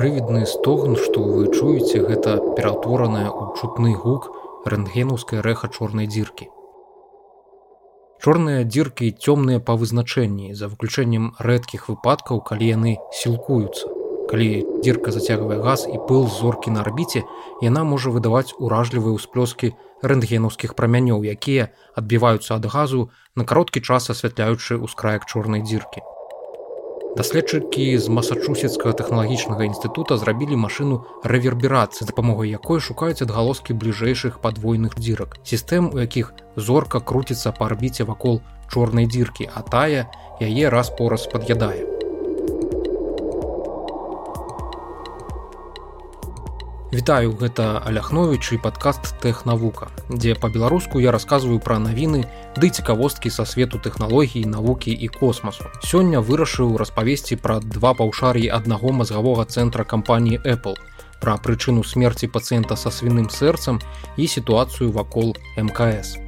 прывідны стогн што вы чуеце гэта пераўтвораная ў чутны гук рэнтгенаўская рэха чорнай дзіркі. Чорныя дзіркі цёмныя па вызначэнні за выключэннем рэдкіх выпадкаў калі яны сілкуюцца. Калі дзірка зацягвае газ і пыл зоркі на арбіце яна можа выдаваць уражлівыя ўсплёскі рэнтгенаўскіх прамянёў якія адбіваюцца ад газу на кароткі час асвятляючы ўскраек чорнай дзіркі даследчыкі з масачусецкага тэхналагічнага інстытута зрабілі машыну рэверберацыі дапамогай якой шукаюць адгалоскі бліжэйшых падвойных дзірак сістэм у якіх зорка круціцца па арбіце вакол чорнай дзіркі а тая яе раз-пораз пад'ядае Вітаю гэта Аляхновіч і падкаст тэхнавука, дзе па-беларуску я расказваю пра навіны ды цікавосткі са свету тэхналогій, навукі і космасу. Сёння вырашыў распавесці пра два паўшар'і аднаго мазгавога цэнтра кампаніі Apple, пра прычыну смерці пацыента са свіным сэрцам і сітуацыю вакол МКС.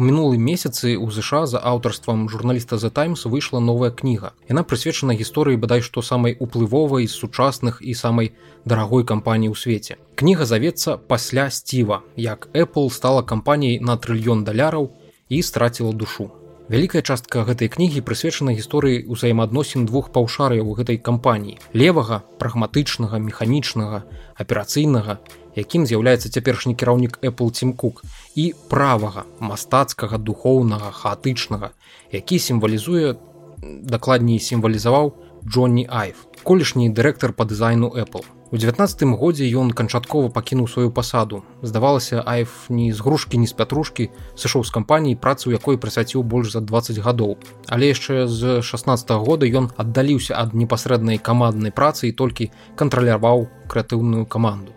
У мінулым месяцы ў ЗША за аўтарствам журналіста The Times выйшла новая кніга. Яна прысвечана гісторыі бадай што самай уплывовай з сучасных і самай дарагой кампаніі ў свеце. Кніга завецца пасля сціва, як Apple стала кампаніяй на трыльён даляраў і страціла душу. Вялікая частка гэтай кнігі прысвечана гісторыі ўзаемаадносін двух паўшарыяў у гэтай кампаніі. левага, прагматычнага, механічнага, аперацыйнага, якім з'яўляецца цяперашні кіраўнік Apple Тимкук і правага мастацкага духоўнага хаатычнага, які сімвалізуе дакладней сімвалізаваў Джонні Айф, колішні дырэктар па дызайну Apple. У 19 годзе ён канчаткова пакінуў сваю пасаду. Здавалася, Айф ні з грушкі, ні з пятрушкі сышоў з кампаніі працу, якой прысвяціў больш за 20 гадоў. Але яшчэ з 16 -го года ён аддаліўся ад непасрэднай каманднай працы і толькі кантраляваў крэатыўную каманду.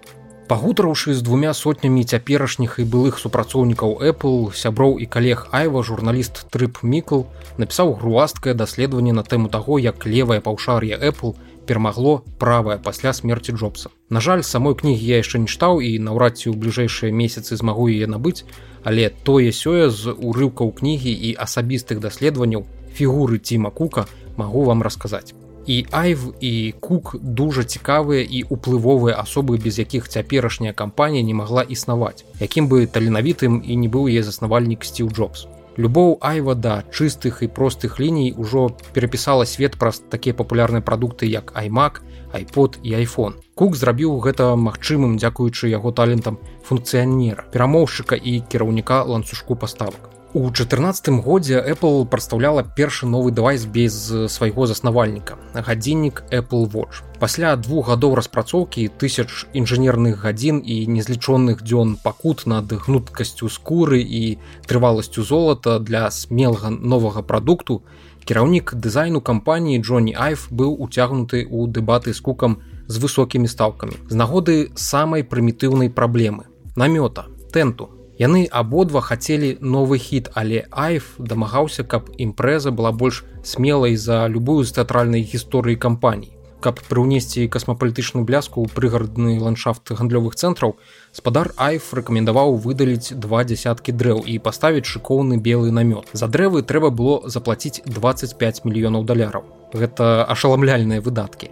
Пагутараўшы з двумя сотнямі цяперашніх і былых супрацоўнікаў Apple, сяброў і калег Айва журналіст Трып Мікл напісаў груасткае даследаванне на тэму таго, як левае паўшар'е Apple перамагло правае пасля смерці Джобса. На жаль, самой кнігі я яшчэ не чытаў і наўрад ці ў бліжэйшыя месяцы змагу яе набыць, але тое сёе з урыўкаў кнігі і асабістых даследаванняў фігуры Тіма Кука магу вам расказаць і айв і кук дужа цікавыя і уплывовыя асобы без якіх цяперашняя кампанія не магла існаваць якім бы таленавітым і не быў яе заснавальнік сціў джобс любоў айва да чыстых і простых ліній ужо перапісала свет праз такія папулярныя прадукты як аймак iPod і iphone кук зрабіў гэта магчымым дзякуючы яго талентам функцыянера перамоўшчыка і кіраўніка ланцужку паставак У 14 годзе Apple прадстаўляла першы новы дэвайс без свайго заснавальніка гадзіннік Apple Watch. Пасля двух гадоў распрацоўкі тысяч інжынерных гадзін і незлічоных дзён пакут над гнуткасцю скуры і трываласцю золата для смелага новага прадукту, кіраўнік дызайну кампаніі Джонні Айф быў уцягнуты ў дэбаты з кукам з высокімі стаўкамі. З нагоды самай прымітыўнай праблемы намёта тэнту Яны абодва хацелі новы хіт, але Айф дамагаўся, каб імпрэза была больш смелай за любую з тэатральнай гісторыі кампаній. Каб прыўнесці касмапалітычную бляску ў прыгарадны ландшафт гандлёвых цэнтраў, спадар Айф рэкамендаваў выдаліць два дзясяткі дрэў і паставіць шыкоўны белы намёт. За дрэвы трэба было заплаціць 25 мільёнаў даляраў. Гэта ашаламляльныя выдаткі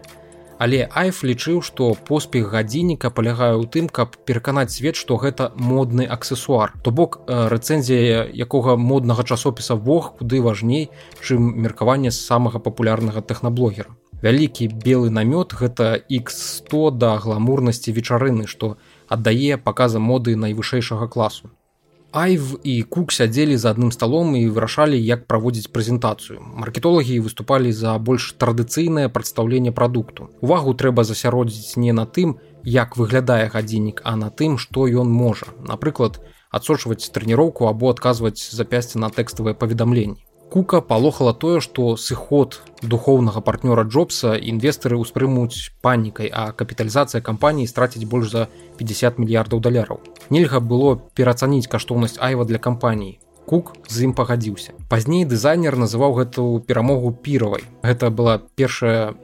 але айф лічыў што поспех гадзінніка палягае ў тым каб пераканаць свет што гэта модны аксесуар. То бок э, рэцэнзія якога моднага часопіса вог куды важней чым меркаванне з самага папулярнага тэхнаблогера. Вялікі белы намёт гэта x100 да гламурнасці вечарыны што аддае паказа моды найвышэйшага класу Айв і кук сядзелі за адным сталом і вырашалі, як праводзіць прэзентацыю. Маркетолагі выступалі за больш традыцыйнае прадстаўленне прадукту. Увагу трэба засяродзіць не на тым, як выглядае гадзіннік, а на тым, што ён можа. Напрыклад, адсочваць трэніроўку або адказваць запясці на тэкставыя паведамленні. Кука палохала тое, што сыход духоўнага партнёра Джобса інвестары ўспрымуць панікай, а капіталізацыя кампаніі страціць больш за 50 мільярдаў даляраў. Нельга было перацаніць каштоўнасць айва для кампаніі. Кук з ім пагадзіўся. Пазней дызайнер называў гэту перамогу піравай. Гэта была першая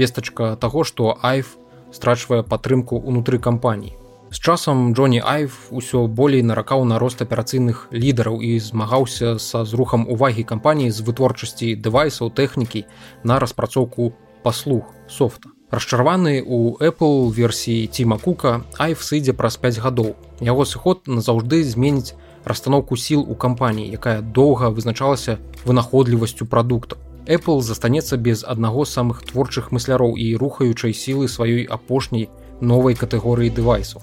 вестачка таго, што айф страчвае падтрымку ўнутры кампаніі. З часам Джонні Айф усё болей наракаў на рост аперацыйных лідараў і змагаўся са зрухам увагі кампаніі з вытворчасці дэвайсаў тэхнікі на распрацоўку паслуг софта. Расчарваны ў Apple версіі Тіма Кука Айф сыдзе праз 5 гадоў. Яго сыход назаўжды зменіць расстаноўку сіл у кампаніі, якая доўга вызначалася вынаходлівасцю прадуктаў. Apple застанецца без аднаго з самых творчых мысляроў і рухаючай сілы сваёй апошняй новай катэгорыі дэвайсаў.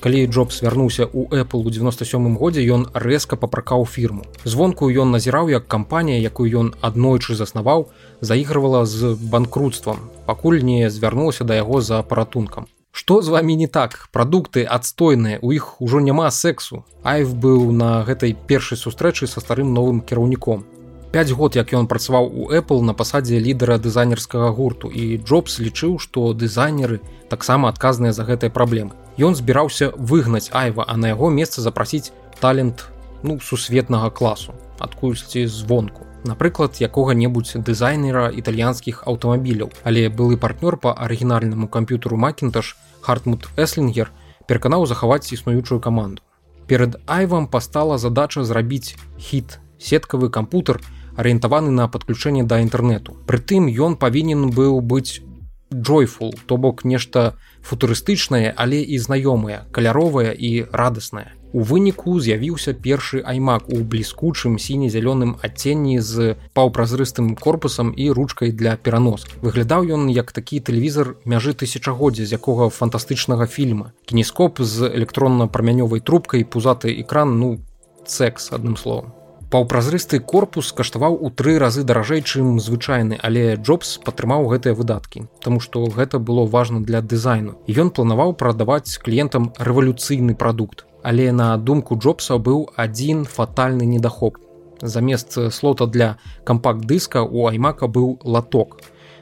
Калі Джобс вярнуўся ў Apple у 97 годзе ён рэзка папракаў фірму. Звонку ён назіраў, як кампанія, якую ён аднойчы заснаваў, заігрывала з банкрутствам, пакуль не звярнулася да яго за паратункам. Што з вами не так прадукты адстойныя у іх ужо няма сексу Айв быў на гэтай першай сустрэчы са старым новым кіраўніком 5 год як ён працаваў у Apple на пасадзе лідара дызайнерскага гурту і Джобс лічыў што дызайнеры таксама адказныя за гэтыя праблемы. Ён збіраўся выгнаць айва а на яго месца запрасіць талент ну сусветнага класу адкульсьці звонку. Напрыклад якога-небудзь дызайнера італьянскіх аўтамабіляў. Але былы партнёр по арыгінальнаму камп'ютару макінташ хартмут эслінгер пераканаў захаваць існуючую каманду. Перед айвам пастала задача зрабіць хіт сеткавы кампутер арыентаваны на падключэнне да інтэрнэту прытым ён павінен быў быць джойфул то бок нешта футурыстычнае але і знаёмае каляровае і радаснае У выніку з'явіўся першы аймак у бліскучым сіне-зялёным адценні з паўпразрыстым корпусам і ручкай для пераноскі. Выглядаў ён як такі тэлевізор мяжы тысячагоддзя, з якога фантастычнага фільма. Кінескоп з электронна-прамянёвай трубкай пузаты экран ну секс адным словом. Паўпразрысты корпус каштаваў у тры разы даражэй, чым звычайны, але Джобс падтрымаў гэтыя выдаткі, Таму што гэта было важна для дызайну. Ён планаваў прадаваць кліентам рэвалюцыйны прадукт але на думку джобса быў адзін фатальны недахоп. Замест слота для кампакт-дыска у аймака быў латок.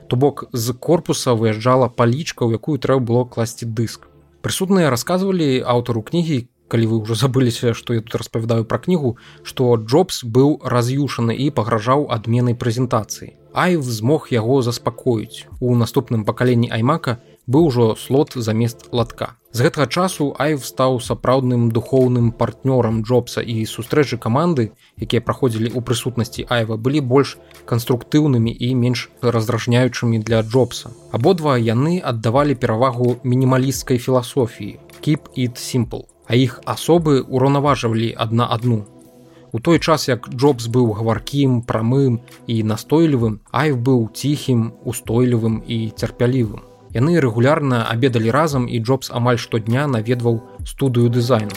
То бок з корпуса выязджала палічка у якую трэба было класці дыск. Прысутныя расказвалі аўтару кнігі калі вы ўжо забыліся што я тут распавядаю пра кнігу што джобс быў раз'юшаны і пагражаў адменай прэзентацыі айв змог яго заспакоіць у наступным пакаленні аймака быў ужо слот замест латка. З гэтага часу Айв стаў сапраўдным духоўным партнёрам Джобса і сустрэчы каманды, якія праходзілі ў прысутнасці Айва былі больш канструктыўнымі і менш раздражняючымі для Джобса. Абодва яны аддавалі перавагу мінімалісцкай філасофіі Keep it simple, а іх асобы ўраўнаважвалі адна адну. У той час як Джобс быў гаваркім, прамым і настойлівым, Айв быў ціхім, устойлівым і цярпялівым. Яны рэгулярна абедалі разам і Джобс амаль штодня наведваў студыю дызайну.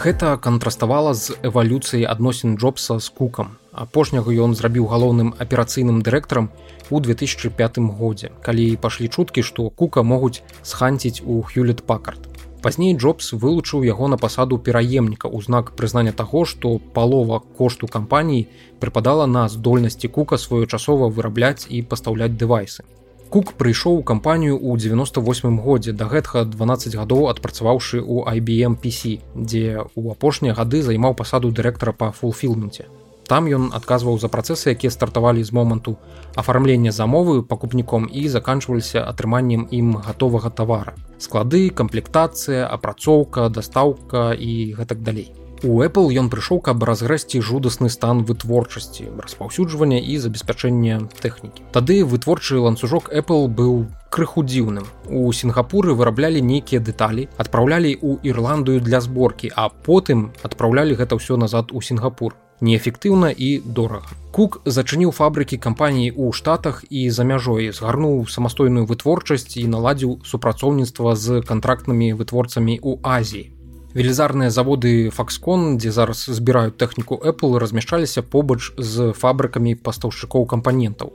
Гэта кантраставала з эвалюцыяй адносін Джобса з кукам. Апошняга ён зрабіў галоўным аперацыйным дырэктарам у 2005 годзе, калі пашлі чуткі, што кука могуць сханціць у Хюлет Пакарт. Пазней Джобс вылучыў яго на пасаду пераемніка ў знак прызнання таго, што палова кошту кампаніі прыпадала на здольнасці кука своечасова вырабляць і пастаўляць дэвайсы. Кук прыйшоў у кампанію ў 98 годзе да гэтага 12 гадоў адпрацаваўшы ў IBM PC, дзе ў апошнія гады займаў пасаду дырэктара па фулфілменце. Там ён адказваў за працэсы, якія стартавалі з моманту афармлення замовы пакупніком і заканчваліся атрыманнем ім гатовага тавара. Склады, камплектацыя, апрацоўка, дастаўка і гэтак далей. У Apple ён прыйшоў, каб разгрэсці жудасны стан вытворчасці, распаўсюджвання і забеспячэння тэхнікі. Тады вытворчы ланцужок Apple быў крыху дзіўным. У Сінгапуры выраблялі нейкія дэталі, адпраўлялі ў Ірландыю для зборкі, а потым адпраўлялі гэта ўсё назад у Сінгапур неэфектыўна і дорага. Кук зачыніў фабрыкі кампаніі ў штатах і за мяжой згарнуў самастойную вытворчасць і наладзіў супрацоўніцтва з кантрактнымі вытворцамі ў Азіі. Велізарныя заводы Факскон, дзе зараз збіраюць тэхніку Apple размяшчаліся побач з фабрыкамі пастаўшчыкоў кампанентаў.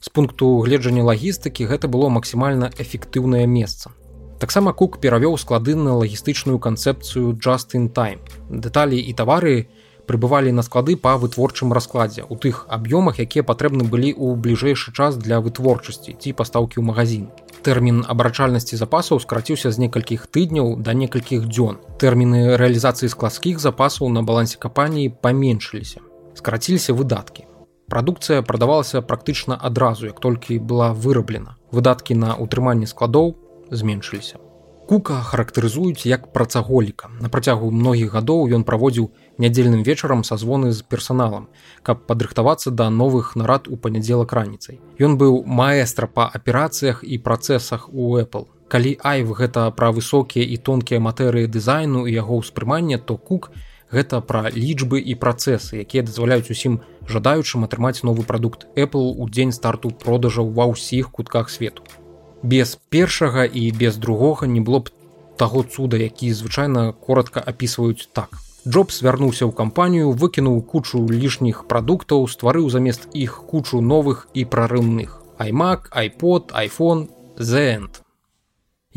З пункту гледжання лагістыкі гэта было максімальна эфектыўнае месца. Таксама Кук перавёў склады на лагістычную канцэпцыю in time. Дэталі і тавары, прыбывалі на склады па вытворчым раскладзе у тых аб'ёмах якія патрэбны былі ў бліжэйшы час для вытворчасці ці пастаўкі ў магазин тэрмін абрачальнасці запасаў скраціўся з некалькіх тыдняў да некалькіх дзён. Тэрміны рэалізацыі складскіх запасаў на балансе капаніі паменшыліся скараціліся выдаткі. Прадукцыя прадавалася практычна адразу як толькі была выраблена. Выдаткі на ўтрыманне складоў зменшыліся кука характарызуюць як працаголіка. На працягу многіх гадоў ён праводзіў нядзельным вечарам са звоны з персаналам каб падрыхтавацца да новых нарад у панядзелак раніцай. Ён быў маэстра па аперацыях і працэсах у apple. Калі айв гэта пра высокія і тонкія матэрыі дызайну і яго ўспрымання то кук гэта пра лічбы і працэсы якія дазваляюць усім жадаючым атрымаць новы прадукт apple у дзень старту продажаў ва ўсіх кутках свету без першага і без другога не было б таго цуда які звычайна коротко опісваюць так Джобс вярнуўся ў кампанію выкінуў кучу лішніх прадуктаў стварыў замест іх кучу новых і прарыўных iMac iPod iPhone зент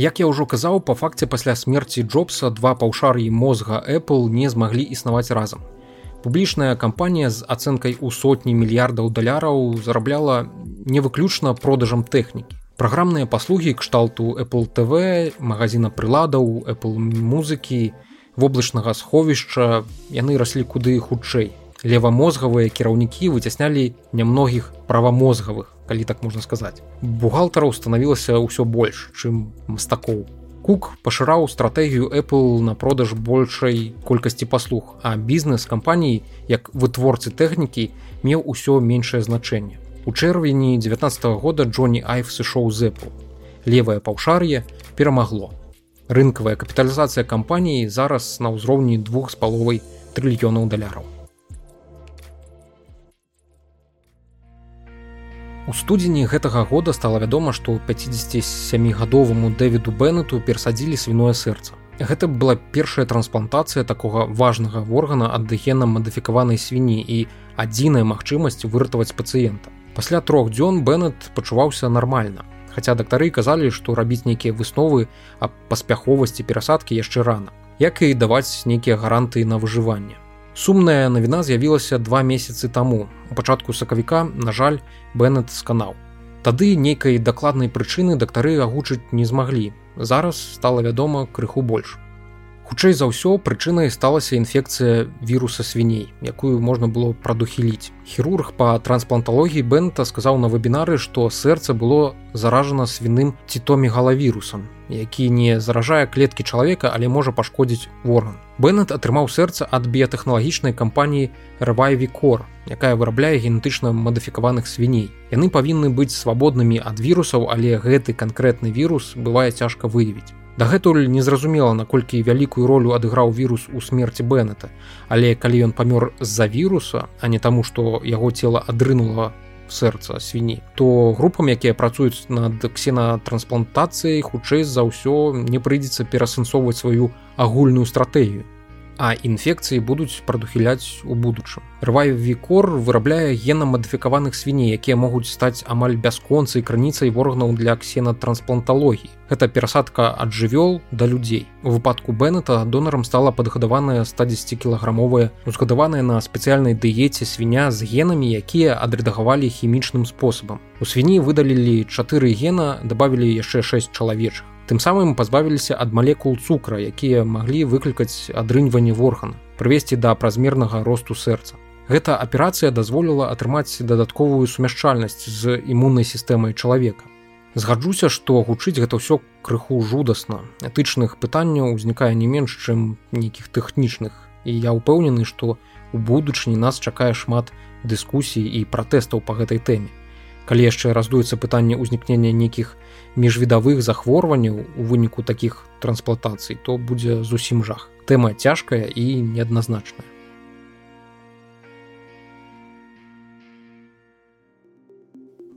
Як я ўжо казаў па факце пасля смерці Джобса два паўшар'і мозга Apple не змаглі існаваць разам. Публічная кампанія з ацэнкай у сотні мільярдаў даляраў зарабляла не выключна продажам тэхнікі. Праграмныя паслугі кшталту Apple TV, магазина прыладаў, Apple музыкі, воблачнага сховішча. Яны раслі куды хутчэй. Левамозгавыя кіраўнікі выцяснялі нямногіх правамозгавых калі так можна сказаць. Бухгалтараў станавілася ўсё больш чым мастакоў. Кук пашыраў стратэгію apple на продаж большай колькасці паслуг а бізнес кампаній як вытворцы тэхнікі меў усё меншае значэнне у чэрвені 19 -го года джонни айф сышоў з apple левае паўшар'е перамагло рынкавая капіталізацыя кампаніі зараз на ўзроўні двух з паловай трыльёнаў даляраў У студзені гэтага года стала вядома, што 57гадоваму Дэвіду Беннету перасадзілі свіное сэрца. Гэта была першая трансплантацыя такога важнага органа ад дэгена мадыфікаванай свіні і адзіная магчымасць выратаваць пацыента. Пасля трох дзён Беннет пачуваўся нармальна. Хаця дактары казалі, што рабіць нейкія высновы аб паспяховасці перасадкі яшчэ рана, як і даваць нейкія гарантыі на выжыванне. Сумная навіна з'явілася два месяцы таму. У пачатку сакавіка, на жаль, Беннет сканаў. Тады нейкай дакладнай прычыны дактары агучыць не змаглі. Зараз стала вядома крыху больш. Хутчэй за ўсё прычынай сталася інфекцыя віруса свіней, якую можна было прадухіліць. Хірург па транспланталогіі Бента сказаў на вебінары, што сэрца было заражана свіным цітомігалавірусам, які не заражае клеткі чалавека, але можа пашкодзіць орган. Беннет атрымаў сэрца ад біятэхналагічнай кампаніі Рвайвікор, якая вырабляе генетычна мадыфікаваных свіней. Яны павінны быць свабоднымі ад вірусаў, але гэты канкрэтны вірус бывае цяжка выявіць. Дагэтуль незразумела, наколькі вялікую ролю адыграў вірус у смерці Беннета, але калі ён памёр з-за віруса, а не таму, што яго цела адрынула сэрца свіні то групам якія працуюць над ксенатрансплантацыяй хутчэй за ўсё не прыйдзецца перасэнсоўваць сваю агульную стратэгію а інфекцыі будуць прадухіляць у будучым. Рвайвікор вырабляе генамадыфікаваных свіней, якія могуць стаць амаль бясконцай крыніцай воргнаў для ксенатранспланталогіі. Гэта перасадка ад жывёл да людзей. У выпадку Беннета донарам стала падгадаваная 110 кілаграмовая, узгадаваная на спецыяльнай дыеце свіня з генамі, якія адрэдагавалі хімічным спосабам. У свіні выдалілі чатыры гена, дабавілі яшчэ 6 чалавечых. Тым самым пазбавіліся ад малекул цукра, якія маглі выклікаць адрыньванне воргана, прывесці да празмернага росту сэрца. Гэта аперацыя дазволіла атрымаць дадатковую сумяшчальнасць з імуннай сістэмай чалавека. Згаджуся, што гучыць гэта ўсё крыху жудасна. Этычных пытанняў узнікае не менш, чым нейкіх тэхнічных. І я ўпэўнены, што у будучыні нас чакае шмат дыскусій і пратэстаў па гэтай тэме. Калі яшчэ раздуецца пытанне ўзнікнення нейкіх міжвідавых захворванняў у выніку такіх трансплантацый, то будзе зусім жах. Тэма цяжкая і неадназначная.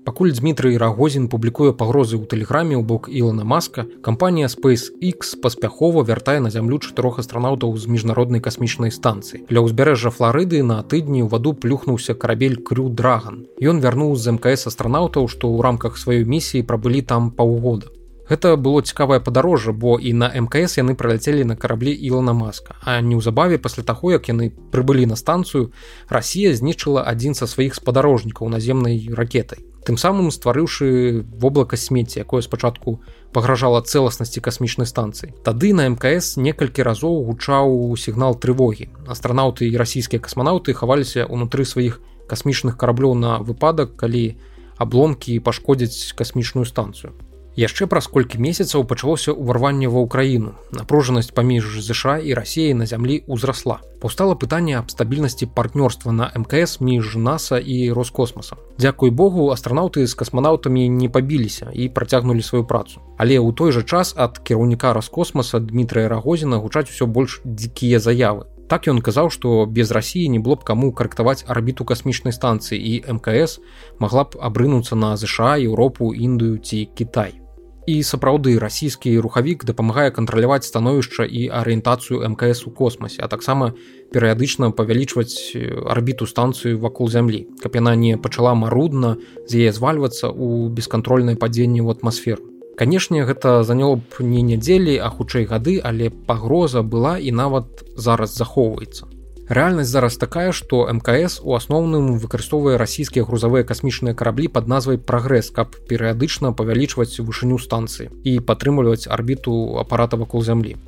Пакуль Дмітрый Рагозін публікуе пагрозы ў тэлеграме ў бок Ілана Маска, кампанія SpaceX паспяхова вяртае на зямлю чатырох астранаўтаў з міжнароднай касмічнай станцыі. Для ўзбярэжжа Флорыды на тыдні ў ваду плюхнуўся карабель крю Драган. Ён вярнуў з МКС астранаўтаў, што ў рамках сваёй місіі прабылі там паўгода. Гэта было цікавае падарожжа, бо і на МКС яны праляцелі на караблі Ілана Маска. А неўзабаве пасля таго, як яны прыбылі на станцыю, Расія знішчыла адзін са сваіх спадарожнікаў наземнай ракетай тым самым стварыўшы воблака смецці якое спачатку пагражала цэласнасці касмічнай станцыі. Тады на мкс некалькі разоў гучаў сігнал трывогі. Астранаўты і расійскія касманаўты хаваліся ўнутры сваіх касмічных караблёў на выпадак калі абломкі пашкодзяць касмічную станцыю яшчэ праз колькі месяцаў пачалося ўварванне ва ўкраіну. Напружанасць паміж ЗША і рассіяй на зямлі ўзрасла. Паўстала пытанне аб стабільнасці партнёрства на мкс між наса і роскосмасам Дякуй Богу астранаўты з касманаўтамі не пабіліся і працягнулі сваю працу. Але ў той жа час ад кіраўніка раскосмаса Дмітрая рагозіна гучаць усё больш дзікія заявы. Так ён казаў, што без рассіі не было б каму карэктаваць арбіту касмічнай станцыі і мкс магла б абрынуцца на ЗША Еўропу індыю ці Кітай і сапраўды расійскі рухавік дапамагае кантраляваць становішча і арыентацыю мкс у космосе а таксама перыядычна павялічваць арбіту станцыю вакол зямлі. Каб яна не пачала марудна з яе звальвацца ў бескантрольнае падзенне ў атмасферу. Канешне гэта заняло б не нядзелі а хутчэй гады але пагроза была і нават зараз захоўваецца Рэальнасць зараз такая, што МКС у асноўным выкарыстоўвае расійскія грузавыя касмічныя караблі пад назвай прагрэс, каб перыядычна павялічваць вышыню станцыі і падтрымліваць арбіту апарата вакол зямлі.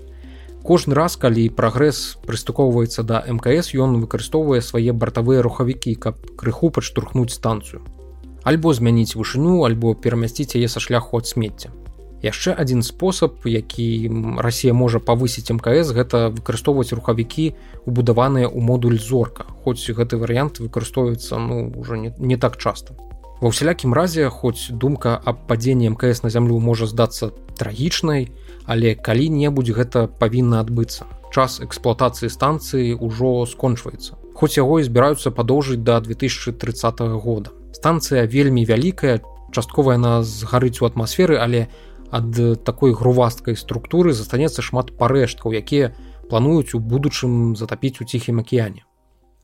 Кожны раз, калі прагрэс прыстукоўваецца да МКС, ён выкарыстоўвае свае бартавыя рухавікі, каб крыху падштурхнуць станцыю. Альбо змяніць вышыню, альбо перамясціць яе са шляху ад смецця яшчэ один спосаб які Росія можа павысіць мкс гэта выкарыстоўваць рухавікі убудаваныя ў модуль зорка. Хоць гэты варыянт выкарыстоўваецца ну уже не, не так часто ва ўсялякім разе хоць думка аб падзенні мкс на зямлю можа здацца трагічнай але калі-небудзь гэта павінна адбыцца. Час эксплуатацыі станцыі ўжо скончваецца. Хоць яго і збіраюцца падоўжыць до 2030 года. Станцыя вельмі вялікая частковая на згарыць у атмасферы але у ад такой грувасткай структуры застанецца шмат парэшткаў якія плануюць у будучым затапіць у ціхім акіяне.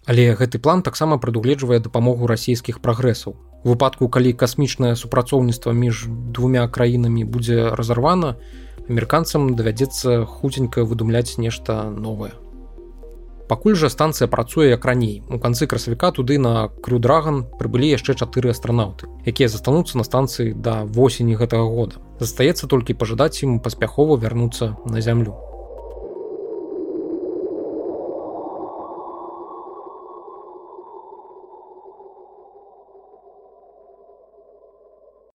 Але гэты план таксама прадугледжвае дапамогу расійскіх прагрэсаў. Выпадку калі касмічнае супрацоўніцтва між двумя краінамі будзе разарвана амерыканцам давядзецца хуценька выдумляць нешта новае пакуль жа станцыя працуе як раней. У канцы красавіка туды на крюдраган прыбылі яшчэ чатыры астранаўты якія застануцца на станцыі да восені гэтага года. Застаецца толькі пажадаць ім паспяхова вярнуцца на зямлю